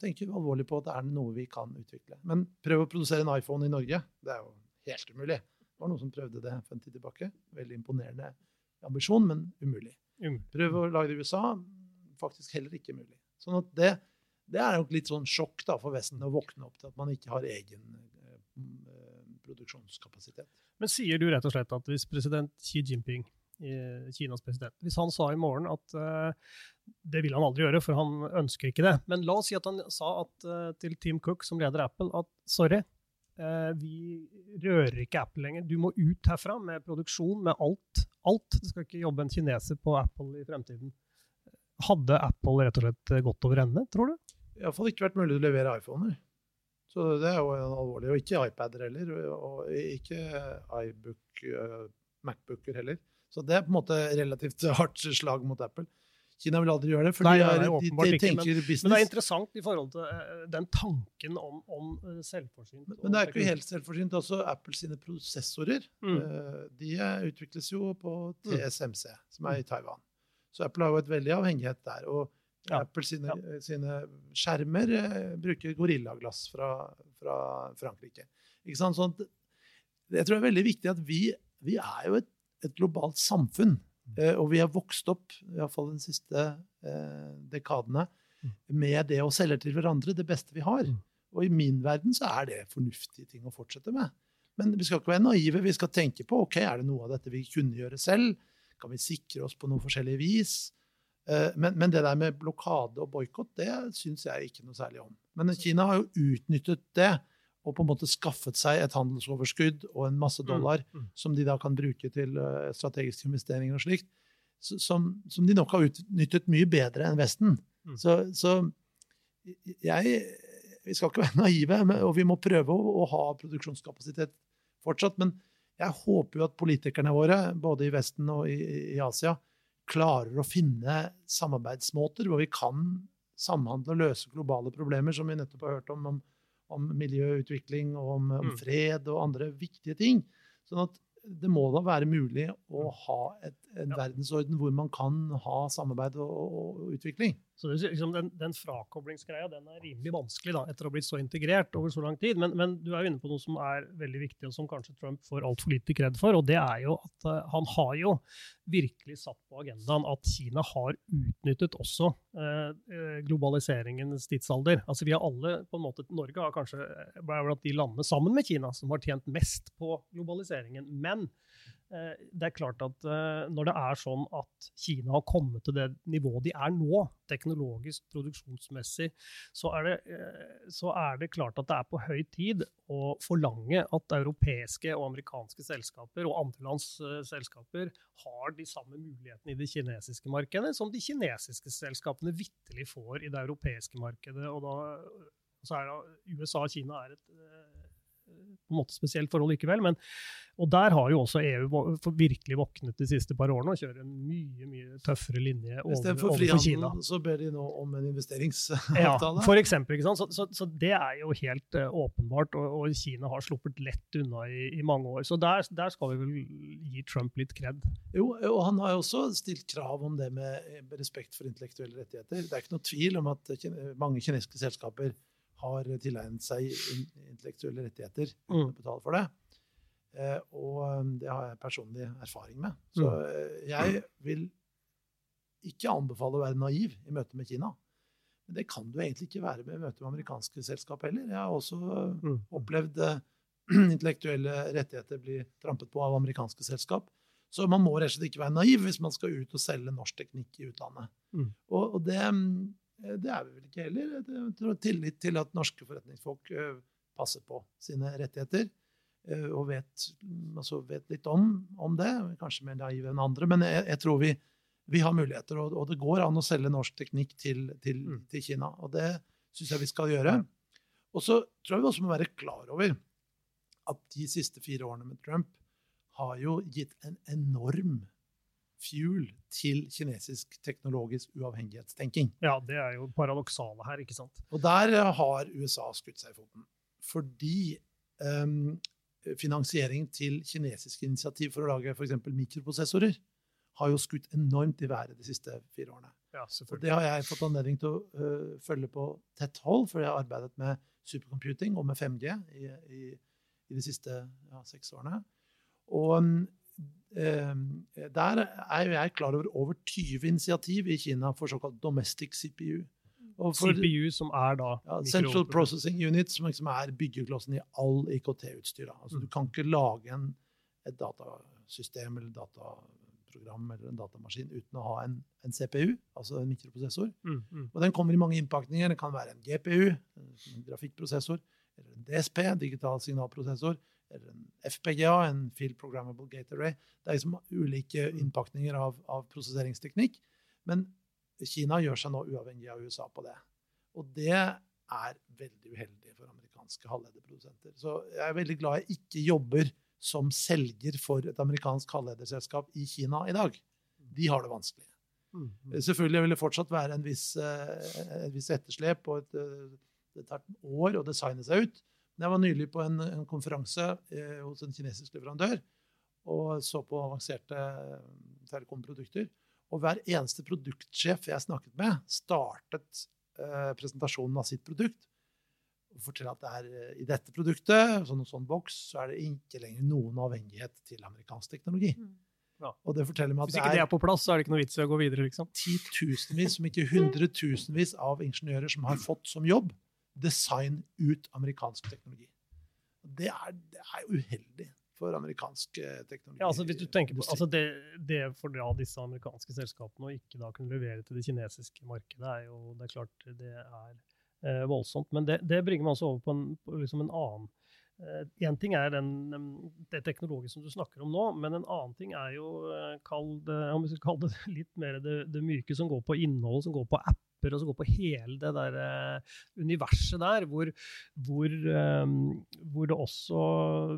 tenke alvorlig på at det er noe vi kan utvikle. Men prøv å produsere en iPhone i Norge. Det er jo helt umulig. Det var noen som prøvde det for en tid tilbake. Veldig imponerende ambisjon, men umulig. Prøv å lage det i USA. Faktisk heller ikke mulig. Sånn at det, det er nok litt sånn sjokk da, for Vesten å våkne opp til at man ikke har egen eh, produksjonskapasitet. Men sier du rett og slett at hvis president Xi Jinping, Kinas president, hvis han sa i morgen at uh, det vil han aldri gjøre, for han ønsker ikke det, men la oss si at han sa at, til Tim Cook, som leder Apple, at sorry, vi rører ikke Apple lenger. Du må ut herfra med produksjon, med alt. Alt. Det skal ikke jobbe en kineser på Apple i fremtiden. Hadde Apple rett og slett gått over ende, tror du? Iallfall ikke vært mulig å levere iPhoner. Så det er jo alvorlig. Og ikke iPader heller. Og ikke iBook, uh, Macbooker heller. Så det er på en måte relativt hardt slag mot Apple. Kina vil aldri gjøre det, for nei, de, er, de, de, tenker men, business. Men det er interessant i forhold til uh, den tanken om, om uh, selvforsynt. Men, men, det er ikke helt selvforsynt. Også Apple sine prosessorer mm. uh, de utvikles jo på TSMC, som er i Taiwan. Så Apple har jo et veldig avhengighet der. og ja. Apple sine, ja. sine skjermer eh, bruker gorillaglass fra, fra Frankrike. Ikke sant? Sånn jeg tror det er veldig viktig at vi, vi er jo et, et globalt samfunn. Mm. Eh, og vi har vokst opp, iallfall de siste eh, dekadene, mm. med det å selge til hverandre det beste vi har. Mm. Og i min verden så er det fornuftige ting å fortsette med. Men vi skal ikke være naive. Vi skal tenke på ok, er det noe av dette vi kunne gjøre selv. Kan vi sikre oss på noe forskjellig vis? Eh, men, men, det der med blokade og boikott, det syns jeg ikke noe særlig om. Men Kina har jo utnyttet det og på en måte skaffet seg et handelsoverskudd og en masse dollar Mm, mm. som de da kan bruke til eh, strategiske investeringer og slikt, som, som de nok har utnyttet mye bedre enn Vesten. Mm. Så, så jeg Vi skal ikke være naive, og vi må prøve å, å ha produksjonskapasitet fortsatt. Men jeg håper jo at politikerne våre, både i Vesten og i, i Asia, klarer å finne samarbeidsmåter hvor vi kan samhandle og løse globale problemer, som vi nettopp har hørt om, om, om miljøutvikling og om, om Mm. fred og andre viktige ting. Sånn at det må da være mulig å ha et, en verdensorden hvor man kan ha samarbeid og, og, og utvikling. Så det, liksom, den, den frakoblingsgreia den er rimelig vanskelig da, etter å ha blitt så integrert over så lang tid. Men, men du er jo inne på noe som er veldig viktig, og som kanskje Trump får altfor lite kred for. Og det er jo at uh, han har jo virkelig satt på agendaen at Kina har utnyttet også eh, globaliseringens tidsalder. Altså vi har alle, på en måte, Norge har kanskje blant de landene sammen med Kina som har tjent mest på globaliseringen. Men det er klart at eh, når det er sånn at Kina har kommet til det nivået de er nå, teknologisk, produksjonsmessig, så er, det, eh, så er det klart at det er på høy tid å forlange at europeiske og amerikanske selskaper og andre lands eh, selskaper har de samme mulighetene i det kinesiske markedet som de kinesiske selskapene vitterlig får i det europeiske markedet. Og da, så er det, USA og Kina er et eh, på en måte spesielt forhold likevel. Men, og der har jo også EU virkelig våknet de siste par årene og kjører en mye mye tøffere linje over, Istedenfor overfor Kina. frihandel så ber de nå om en investeringsavtale? Ja, for eksempel, ikke sant? Så, så, så det er jo helt uh, åpenbart, og, og Kina har sluppet lett unna i, i mange år. Så der, der skal vi vel gi Trump litt kred. Jo, og han har jo også stilt krav om det med respekt for intellektuelle rettigheter. Det er ikke noe tvil om at kine- mange kinesiske selskaper har tilegnet seg intellektuelle rettigheter uten Mm. å betale for det. Eh, og um, det har jeg personlig erfaring med. Så Mm. eh, jeg vil ikke anbefale å være naiv i møte med Kina. Men det kan du egentlig ikke være med i møte med amerikanske selskap heller. Jeg har også Mm. opplevd eh, intellektuelle rettigheter bli trampet på av amerikanske selskap. Så man må rett og slett ikke være naiv hvis man skal ut og selge norsk teknikk i utlandet. Mm. Og, og det, mm, det er vi vel ikke heller. Jeg tror tillit til at norske forretningsfolk eh, passer på sine rettigheter. eh, Og vet, altså vet litt om, om det. Kanskje mer naive enn andre. Men jeg, jeg tror vi, vi har muligheter, og, og det går an å selge norsk teknikk til, til, Mm. til Kina. Og det syns jeg vi skal gjøre. Og så tror jeg vi også må være klar over at de siste fire årene med Trump har jo gitt en enorm fuel til kinesisk teknologisk uavhengighetstenking. Ja, det er jo paradoksale her, ikke sant? Og der eh, har USA skutt seg i foten. Fordi um, finansiering til kinesiske initiativ for å lage f.eks. mikroprosessorer har jo skutt enormt i været de siste fire årene. Ja, Og det har jeg fått anledning til å uh, følge på tett hold, for jeg har arbeidet med supercomputing og med 5G i, i, i de siste ja, seks årene. Og øh, der er jeg klar over over 20 initiativ i Kina for såkalt domestic CPU. Og for, CPU, som er da ja, Central Processing Unit, som liksom er byggeklossen i all IKT-utstyr. Altså, Mm. Du kan ikke lage en, et datasystem eller dataprogram eller en datamaskin uten å ha en, en CPU, altså en mikroprosessor. Mm, mm. Og den kommer i mange innpakninger. Det kan være en GPU, en grafikkprosessor, eller en DSP, digital signalprosessor, eller en FPGA, en Field Programmable Gate Array. Det er liksom ulike innpakninger av, av prosesseringsteknikk. Men Kina gjør seg nå uavhengig av USA på det. Og det er veldig uheldig for amerikanske halvlederprodusenter. Så jeg er veldig glad jeg ikke jobber som selger for et amerikansk halvlederselskap i Kina i dag. De har det vanskelig. Mm, mm. Selvfølgelig vil det fortsatt være en viss, eh, et visst etterslep, og et, eh, det tar år å designe seg ut. Jeg var nylig på en, en konferanse eh, hos en kinesisk leverandør og så på avanserte eh, telekomprodukter. Og hver eneste produktsjef jeg snakket med, startet eh, presentasjonen av sitt produkt. Og forteller at det er eh, i dette produktet, sånn og sånn boks, så er det ikke lenger noen avhengighet til amerikansk teknologi. Mm. Ja. Og det forteller meg at Hvis ikke det er på plass, så er det ikke noe vits i å gå videre, liksom. titusenvis, om ikke hundretusenvis av ingeniører som har fått som jobb design ut amerikansk teknologi. Det er, det er uheldig for amerikansk eh, teknologi. Ja, altså hvis du tenker på, altså det, det for da disse amerikanske selskapene å ikke da kunne levere til det kinesiske markedet, er jo det er klart det er eh, voldsomt. Men det, det, bringer meg også over på en, på liksom en annen Én uh, ting er den, det teknologiske som du snakker om nå, men en annen ting er jo uh, kall det, om vi skal kalle det litt mer det, det myke som går på innhold, som går på app og så gå på hele det der uh, universet der, hvor, hvor, um, hvor, det også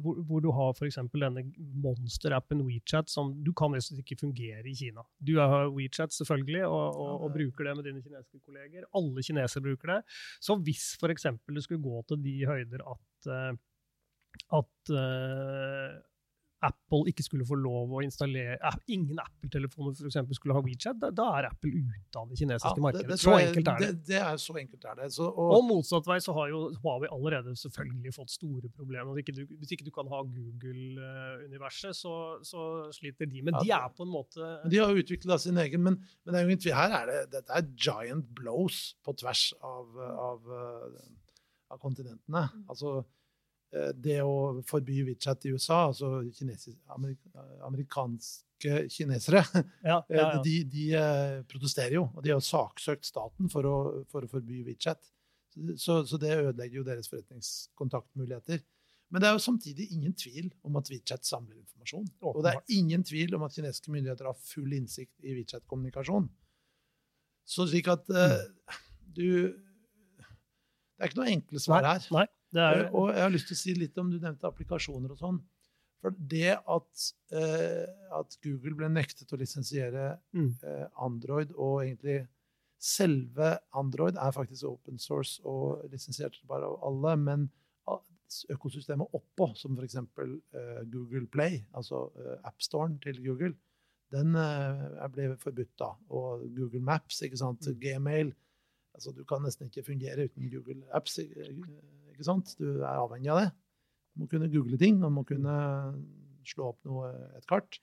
hvor, hvor du har f.eks. denne monster-appen WeChat, som du kan nesten ikke fungere i Kina. Du har WeChat selvfølgelig, og, og, og, bruker det med dine kinesiske kolleger. Alle kinesere bruker det. Så hvis f.eks. det skulle gå til de høyder at uh, at uh, Apple ikke skulle få lov å installere Ingen Apple-telefoner for eksempel, skulle ha WeChat. Da, da, er Apple ute av det kinesiske ja, markedet. Det, det så enkelt er det. det. det. er så enkelt er det. Så, og, og, motsatt vei så har jo Huawei allerede selvfølgelig fått store problemer. Hvis ikke du, hvis ikke du kan ha Google-universet, så, så, sliter de. Men ja, de er på en måte De har utvikla sin egen, men, men det er jo, her er det, dette er giant blows på tvers av, av, av kontinentene. Mm. Altså Eh, det å forby WeChat i USA, altså amerikanske kinesere, ja, ja, ja. Eh, de, de, eh, protesterer jo. Og de har saksøkt staten for å, for å forby WeChat. Så, så, det ødelegger jo deres forretningskontaktmuligheter. Men det er jo samtidig ingen tvil om at WeChat samler informasjon. Og det er ingen tvil om at kinesiske myndigheter har full innsikt i WeChat-kommunikasjon. Så slik at uh, du Det er ikke noe enkle svar her. Nei. Er, eh, og jeg har lyst til å si litt om Du nevnte applikasjoner og sånn. For det at, eh, at, Google ble nektet å lisensiere mm. eh, Android, og egentlig selve Android er faktisk open source og lisensiert bare av alle, men økosystemet oppå, som f.eks. Eh, Google Play, altså eh, AppStoren til Google, den eh, ble forbudt da. Og Google Maps, ikke sant? Mm. Gmail altså Du kan nesten ikke fungere uten Google Apps. Ikke sant? Du er avhengig av det. Du må kunne google ting, man må kunne slå opp noe, et kart.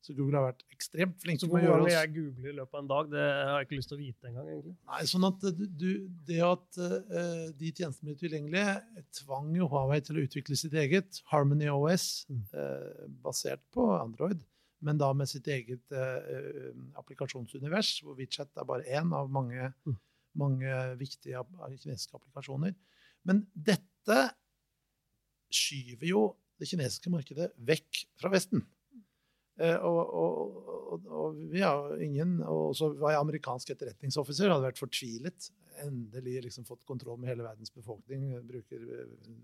Så Google har vært ekstremt flink til å gjøre oss jeg googler i løpet av en dag, det har jeg ikke lyst til å vite engang. egentlig. Nei, sånn at du, Det at uh, de tjenestene ble tilgjengelige, tvang jo Huawei til å utvikle sitt eget Harmony OS, mm. uh, basert på Android, men da med sitt eget uh, applikasjonsunivers, hvor WeChat er bare én av mange mm mange viktige kinesiske applikasjoner. Men dette skyver jo det kinesiske markedet vekk fra Vesten. Og, og, og, og, vi har ingen Og så var jeg amerikansk etterretningsoffiser, hadde vært fortvilet. Endelig liksom fått kontroll med hele verdens befolkning, bruker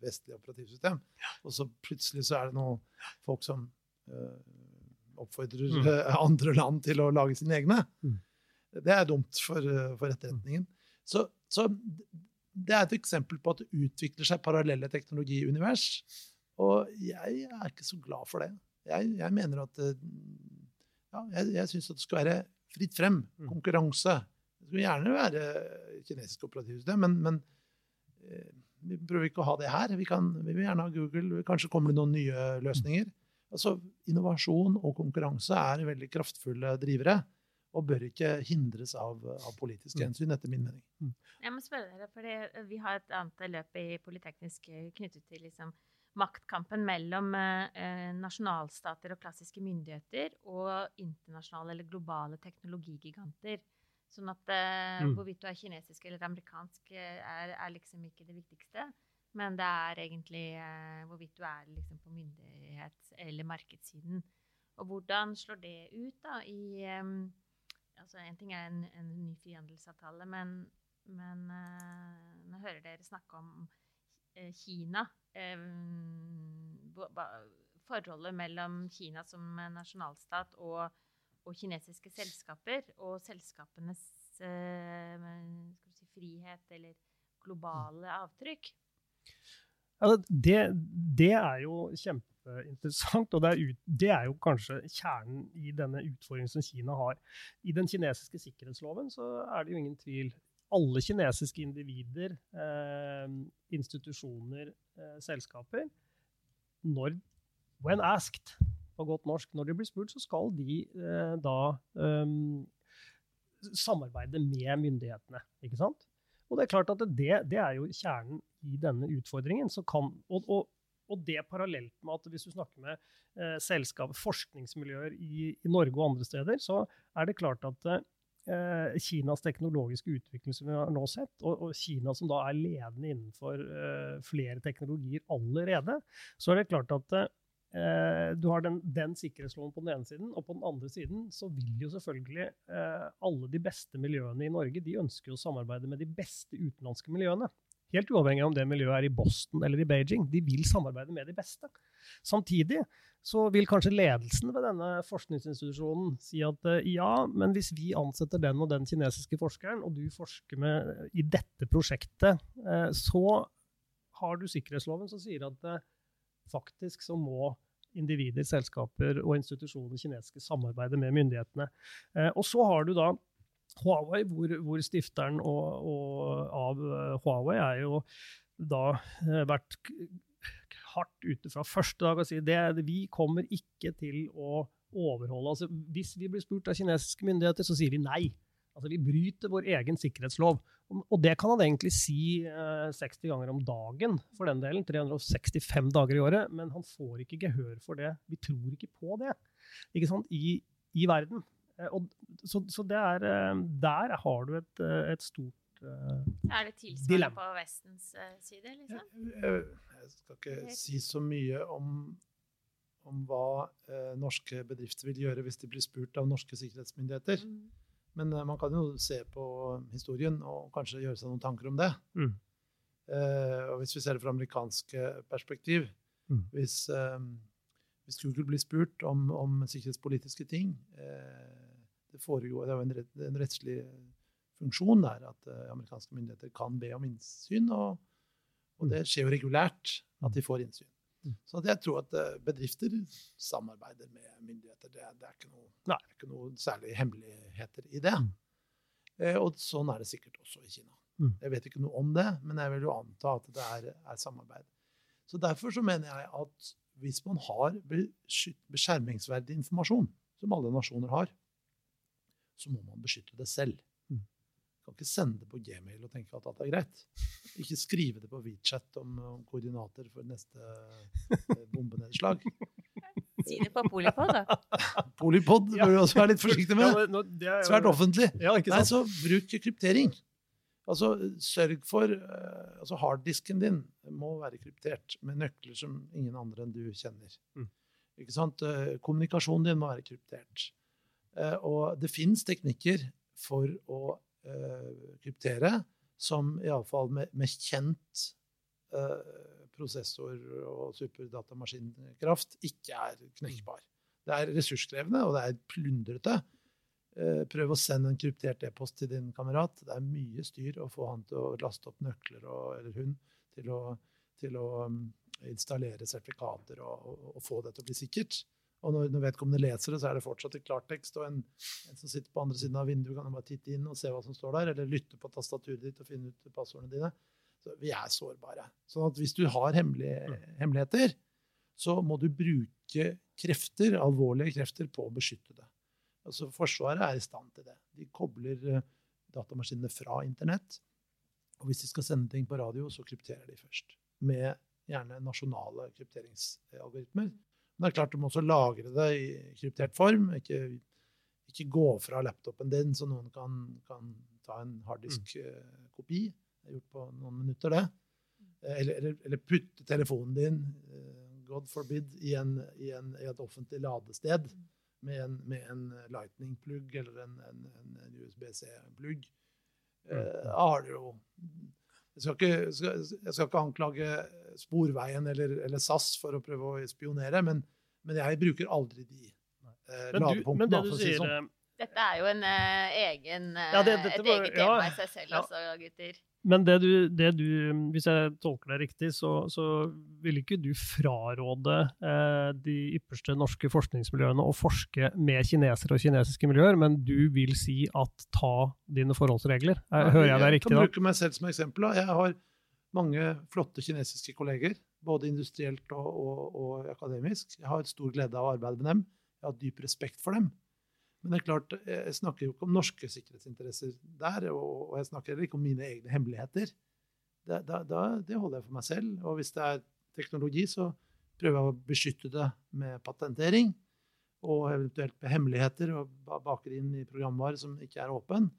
vestlig operativsystem. Og så plutselig så er det noen folk som uh, oppfordrer mm. andre land til å lage sine egne. Mm. Det er dumt for, for etterretningen. Så, så, det er et eksempel på at det utvikler seg parallelle teknologiunivers. Og jeg er ikke så glad for det. Jeg, jeg mener at ja, jeg, jeg syns det skal være fritt frem. Mm. Konkurranse. Det skulle gjerne være kinesisk operativsystem, men, men eh, vi prøver ikke å ha det her. Vi, kan, vi, vil gjerne ha Google. Kanskje kommer det noen nye løsninger. Altså, Innovasjon og konkurranse er veldig kraftfulle drivere og bør ikke hindres av, av politiske hensyn, etter min mening. Mm. Jeg må spørre dere, for eh, Vi har et annet løp i Politeknisk eh, knyttet til liksom, maktkampen mellom eh, nasjonalstater og klassiske myndigheter og internasjonale eller globale teknologigiganter. Sånn at eh, mm. hvorvidt du er kinesisk eller amerikansk, eh, er, er, liksom ikke det viktigste. Men det er egentlig eh, hvorvidt du er liksom, på myndighets- eller markedssiden. Og hvordan slår det ut da i altså En ting er en, en ny frihandelsavtale, men, men uh, nå hører dere snakke om uh, Kina. Uh, forholdet mellom Kina som nasjonalstat og, og kinesiske selskaper, og selskapenes si, frihet eller globale avtrykk. Altså, det, det, er jo kjempeinteressant, og det er, ut, det er, jo kanskje kjernen i denne utfordringen som Kina har. I den kinesiske sikkerhetsloven så er det jo ingen tvil. Alle kinesiske individer, eh, institusjoner, eh, selskaper når, When asked, på godt norsk, når de blir spurt, så skal de eh, da um, samarbeide med myndighetene. ikke sant? Og det er klart at det, det er jo kjernen i denne utfordringen. Kan, og, og, og, det parallelt med at hvis du snakker med eh, selskap, forskningsmiljøer i, i, Norge og andre steder, så er det klart at eh, Kinas teknologiske utvikling som vi har nå sett, og, og Kina som da er ledende innenfor eh, flere teknologier allerede, så er det klart at eh, du har den, den, sikkerhetsloven på den ene siden, og på den andre siden så vil jo selvfølgelig eh, alle de beste miljøene i Norge de ønsker å samarbeide med de beste utenlandske miljøene. Helt uavhengig av om det miljøet er i Boston eller i Beijing. De vil samarbeide med de beste. Samtidig så vil kanskje ledelsen ved denne forskningsinstitusjonen si at eh, ja, men hvis vi ansetter den og den kinesiske forskeren, og du forsker med i dette prosjektet, eh, så har du sikkerhetsloven som sier at eh, faktisk så må individer, selskaper og institusjoner kinesiske samarbeide med myndighetene. Og så har du da Huawei, hvor, hvor stifteren og, og av Huawei er jo da vært hardt ute fra første dag og si at vi kommer ikke til å overholde altså, Hvis vi blir spurt av kinesiske myndigheter, så sier vi nei. Altså, Vi bryter vår egen sikkerhetslov. Og det kan han egentlig si eh, 60 ganger om dagen, for den delen. 365 dager i året. Men han får ikke gehør for det. Vi tror ikke på det ikke sant? I, i verden. Eh, og, så, så er, eh, der har du et, eh, et stort uh, Er det tilsvarende på Vestens side, liksom? Jeg, jeg skal ikke si så mye om, om hva eh, norske bedrifter vil gjøre hvis de blir spurt av norske sikkerhetsmyndigheter. Mm. Men eh, man kan jo se på historien og kanskje gjøre seg noen tanker om det. Mm. Eh, og hvis vi ser det fra amerikanske perspektiv mm. hvis, hvis, Google blir spurt om, om sikkerhetspolitiske ting eh, Det foregår, det er jo en, en rettslig funksjon der at eh, amerikanske myndigheter kan be om innsyn. og og det skjer jo regulært at de får innsyn. Mm. Så jeg tror at eh, bedrifter samarbeider med myndigheter. Det, det, er, ikke noe, det er ikke noe særlig hemmeligheter i det. Mm. Eh, og sånn er det sikkert også i Kina. Mm. Jeg vet ikke noe om det, men jeg vil jo anta at det er, er samarbeid. Så Derfor så mener jeg at hvis man har beskjermingsverdig informasjon, som alle nasjoner har, så må man beskytte det selv kan ikke sende det på gmail og tenke at alt er greit. Ikke skrive det på WeChat om, om koordinater for neste eh, bombenedslag. Si det på Polipod, da. Polipod bør du også være litt forsiktig med. Svært offentlig. Nei, så bruk kryptering. Altså, sørg for uh, altså Harddisken din må være kryptert med nøkler som ingen andre enn du kjenner. Mm. Ikke sant? Uh, kommunikasjonen din må være kryptert. Uh, og det fins teknikker for å uh, kryptere, som iallfall med, med kjent uh, prosessor- og superdatamaskinkraft ikke er knekkbar. Det er ressurskrevende, og det er plundrete. Prøv å sende en kryptert e-post til din kamerat. Det er mye styr å få han til å laste opp nøkler, og, eller hun, til å, til å um, installere sertifikater og, og, og, få det til å bli sikkert. Og når, når, vedkommende leser det, så er det fortsatt i klartekst. Og en, en, som sitter på andre siden av vinduet, kan bare titte inn og se hva som står der. Eller lytte på tastaturet ditt og finne ut passordene dine. Så vi er sårbare. Sånn at hvis du har hemmelige, mm. hemmeligheter, så må du bruke krefter, alvorlige krefter på å beskytte det. Altså Forsvaret er i stand til det. De kobler uh, datamaskinene fra internett. Og hvis de skal sende ting på radio, så krypterer de først. Med gjerne nasjonale krypteringsalgoritmer men det er klart du må også lagre det i kryptert form. Ikke, ikke gå fra laptopen din så noen kan, kan ta en harddisk-kopi. Mm. Eh, det er gjort på noen minutter, det. Eh, eller, eller, eller putte telefonen din, uh, God forbid, i, en, i, en, i, et offentlig ladested med en, med en lightning-plugg eller en, en USB-C-plugg. Uh, har du jo jeg skal, ikke, jeg skal, ikke, anklage Sporveien eller, eller, SAS for å prøve å spionere, men, men jeg bruker aldri de eh, ladepunktene. Men si sånn. Eh, dette er jo en eh, egen, ja, det, et var, eget tema ja, i seg selv, ja. altså, gutter. Men det du, det du, hvis jeg tolker deg riktig, så, så vil ikke du fraråde eh, de ypperste norske forskningsmiljøene å forske med kinesere og kinesiske miljøer, men du vil si at ta dine forholdsregler? Ja, Hører jeg deg riktig da? Jeg kan bruke meg selv som eksempel. Jeg har mange flotte kinesiske kolleger, både industrielt og, og, og akademisk. Jeg har et stor glede av å arbeide med dem. Jeg har dyp respekt for dem. Men det er klart, jeg snakker jo ikke om norske sikkerhetsinteresser der, og, jeg snakker heller ikke om mine egne hemmeligheter. Da, da, det holder jeg for meg selv. Og hvis det er teknologi, så prøver jeg å beskytte det med patentering. og eventuelt med hemmeligheter og baker inn i programvare som ikke er åpen.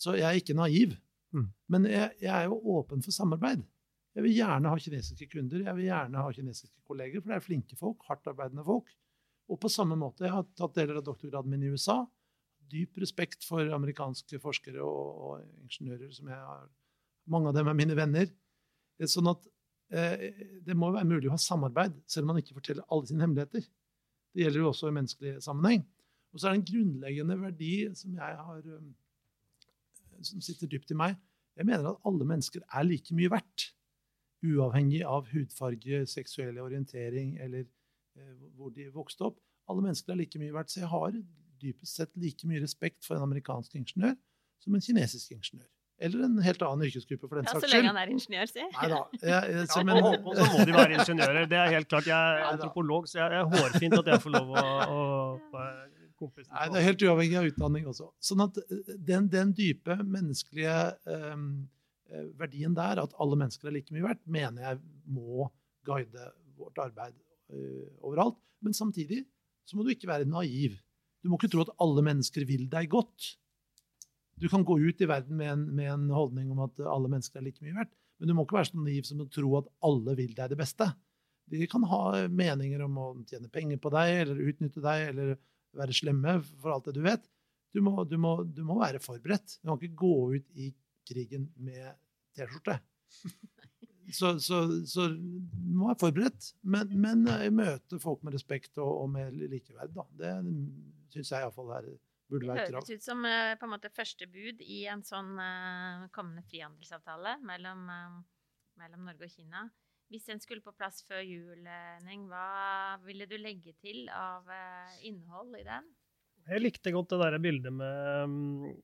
Så jeg er ikke naiv. Mm. Men jeg, jeg, er jo åpen for samarbeid. Jeg vil gjerne ha kinesiske kunder, jeg vil gjerne ha kinesiske kolleger, for det er flinke folk, hardtarbeidende folk. Og på samme måte, jeg har tatt deler av doktorgraden min i USA. Dyp respekt for amerikanske forskere og, og ingeniører som jeg har Mange av dem er mine venner. Sånn at eh, det må være mulig å ha samarbeid, selv om man ikke forteller alle sine hemmeligheter. Det gjelder jo også i menneskelig sammenheng. Og så er det en grunnleggende verdi som jeg har um, som sitter dypt i meg. Jeg mener at alle mennesker er like mye verdt. Uavhengig av hudfarge, seksuell orientering eller eh, hvor de vokste opp. Alle mennesker er like mye verdt. Så jeg har dypest sett like mye respekt for en amerikansk ingeniør som en kinesisk ingeniør. Eller en helt annen yrkesgruppe, for den ja, saks skyld. Så lenge han er ingeniør, si. Nei da. Jeg, jeg, men, ja, Håkon, så må de være ingeniører. Det er helt klart. Jeg er antropolog, så jeg, er hårfint at jeg får lov å, å Nei, Det er helt uavhengig av utdanning også. Sånn at eh, den, den dype menneskelige um, verdien der, at alle mennesker er like mye verdt, mener jeg må guide vårt arbeid overalt. Men samtidig så må du ikke være naiv. Du må ikke tro at alle mennesker vil deg godt. Du kan gå ut i verden med en, med en, holdning om at alle mennesker er like mye verdt, men du må ikke være så naiv som å tro at alle vil deg det beste. De kan ha meninger om å tjene penger på deg eller utnytte deg eller være slemme for alt det du vet. Du må, du må, du må være forberedt. Du kan ikke gå ut i krigen med T-skjorte. Så, så, så, må være forberedt, men, men møte folk med respekt og, og med likeverd. Da. Det syns jeg iallfall er burde være krav. Det høres ut som uh, på en måte første bud i en sånn uh, kommende frihandelsavtale mellom, uh, mellom, Norge og Kina. Hvis den skulle på plass før jul, Neng, hva ville du legge til av innhold i den? Jeg likte godt det der bildet med,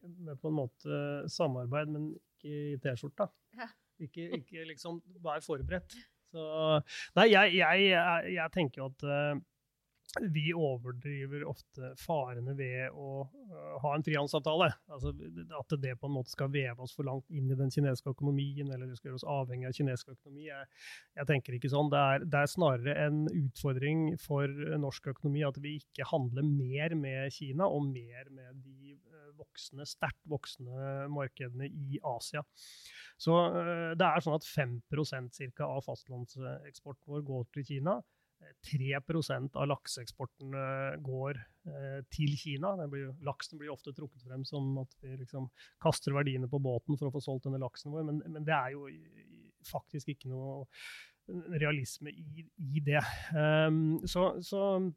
med på en måte samarbeid, men ikke i T-skjorta. Ja. Ikke, ikke, liksom være forberedt. Så, nei, jeg, jeg, jeg, tenker jo at vi overdriver ofte farene ved å uh, ha en frihandelsavtale. Altså, at det på en måte skal veve oss for langt inn i den kinesiske økonomien, eller det skal gjøre oss avhengig av kinesisk økonomi. Jeg, jeg tenker ikke sånn. Det er, det er, snarere en utfordring for norsk økonomi at vi ikke handler mer med Kina og mer med de voksne, sterkt voksne markedene i Asia. Så uh, det er sånn at 5 cirka, av fastlandseksporten vår går til Kina. 3% av lakseeksporten går eh, til Kina. Blir, laksen blir ofte trukket frem som at vi liksom kaster verdiene på båten for å få solgt denne laksen vår, men, men det er jo faktisk ikke noe realisme i, i det. Um, så, så, eh,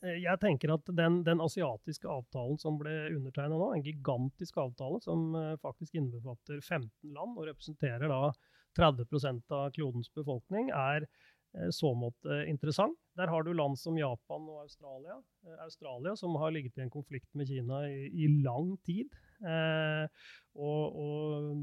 jeg tenker at den, den, asiatiske avtalen som ble undertegna nå, en gigantisk avtale som uh, faktisk innbefatter 15 land og representerer da 30% av klodens befolkning, er Eh, så måte interessant. Der har du land som Japan og Australia. Eh, Australia som har ligget i en konflikt med Kina i, i lang tid. Eh, og, og,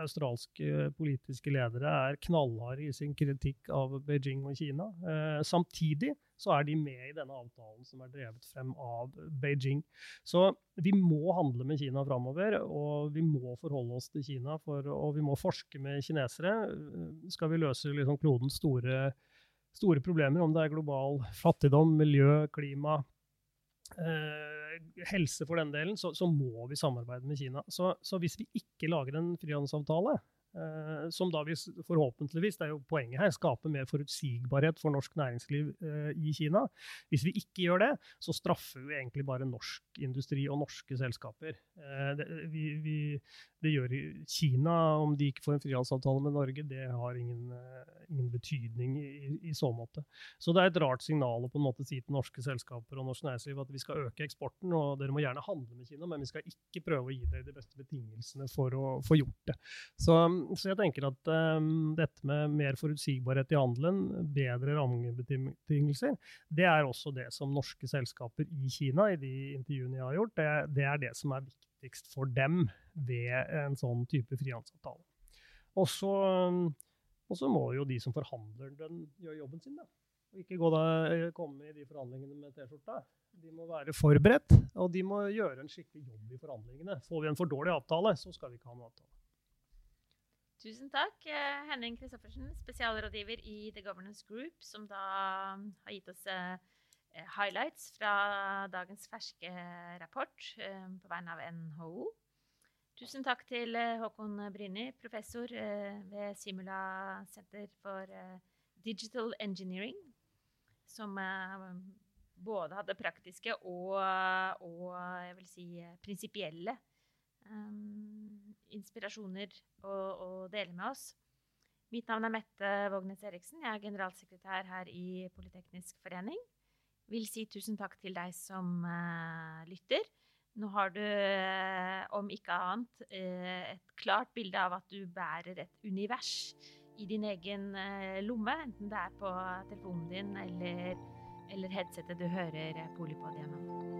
australske politiske ledere er knallharde i sin kritikk av Beijing og Kina. Eh, samtidig så er de med i denne avtalen som er drevet frem av Beijing. Så vi må handle med Kina framover, og vi må forholde oss til Kina. For, og vi må forske med kinesere. Skal vi løse liksom klodens store store problemer, om det er global fattigdom, miljø, klima, eh, helse for den delen, så, så, må vi samarbeide med Kina. Så, så hvis vi ikke lager en frihandelsavtale, som da vi forhåpentligvis, det er jo poenget her, skaper mer forutsigbarhet for norsk næringsliv eh, i Kina. Hvis vi ikke gjør det, så straffer vi egentlig bare norsk industri og norske selskaper. Eh, det, vi, vi, det gjør Kina, om de ikke får en frihandelsavtale med Norge, det har ingen, ingen betydning i, i, så måte. Så det er et rart signal å på en måte si til norske selskaper og norsk næringsliv at vi skal øke eksporten, og dere må gjerne handle med Kina, men vi skal ikke prøve å gi dere de beste betingelsene for å få gjort det. Så så jeg tenker at um, dette med mer forutsigbarhet i handelen, bedre rammebetingelser, det er også det som norske selskaper i Kina, i de intervjuene jeg har gjort, det, det er det som er viktigst for dem ved en sånn type frihandelsavtale. Og så må jo de som forhandler den, gjøre jobben sin. da. Og ikke da, komme i de forhandlingene med T-skjorta. De må være forberedt, og de må gjøre en skikkelig jobb i forhandlingene. Får vi en for dårlig avtale, så skal vi ikke ha noen avtale. Tusen takk, eh, Henning Christoffersen, spesialrådgiver i The Governance Group, som da har gitt oss eh, highlights fra dagens ferske rapport på vegne av NHO. Tusen takk til Håkon Bryni, professor ved Simula Senter for Digital Engineering, som både hadde praktiske og, og jeg vil si prinsipielle um, inspirasjoner å, å, dele med oss. Mitt navn er Mette Vågnes Eriksen. Jeg er generalsekretær her i Politeknisk forening. Vil si tusen takk til deg som uh, lytter. Nå har du, uh, om ikke annet, uh, et klart bilde av at du bærer et univers i din egen lomme, enten det er på telefonen din eller eller headsetet du hører Polipod gjennom.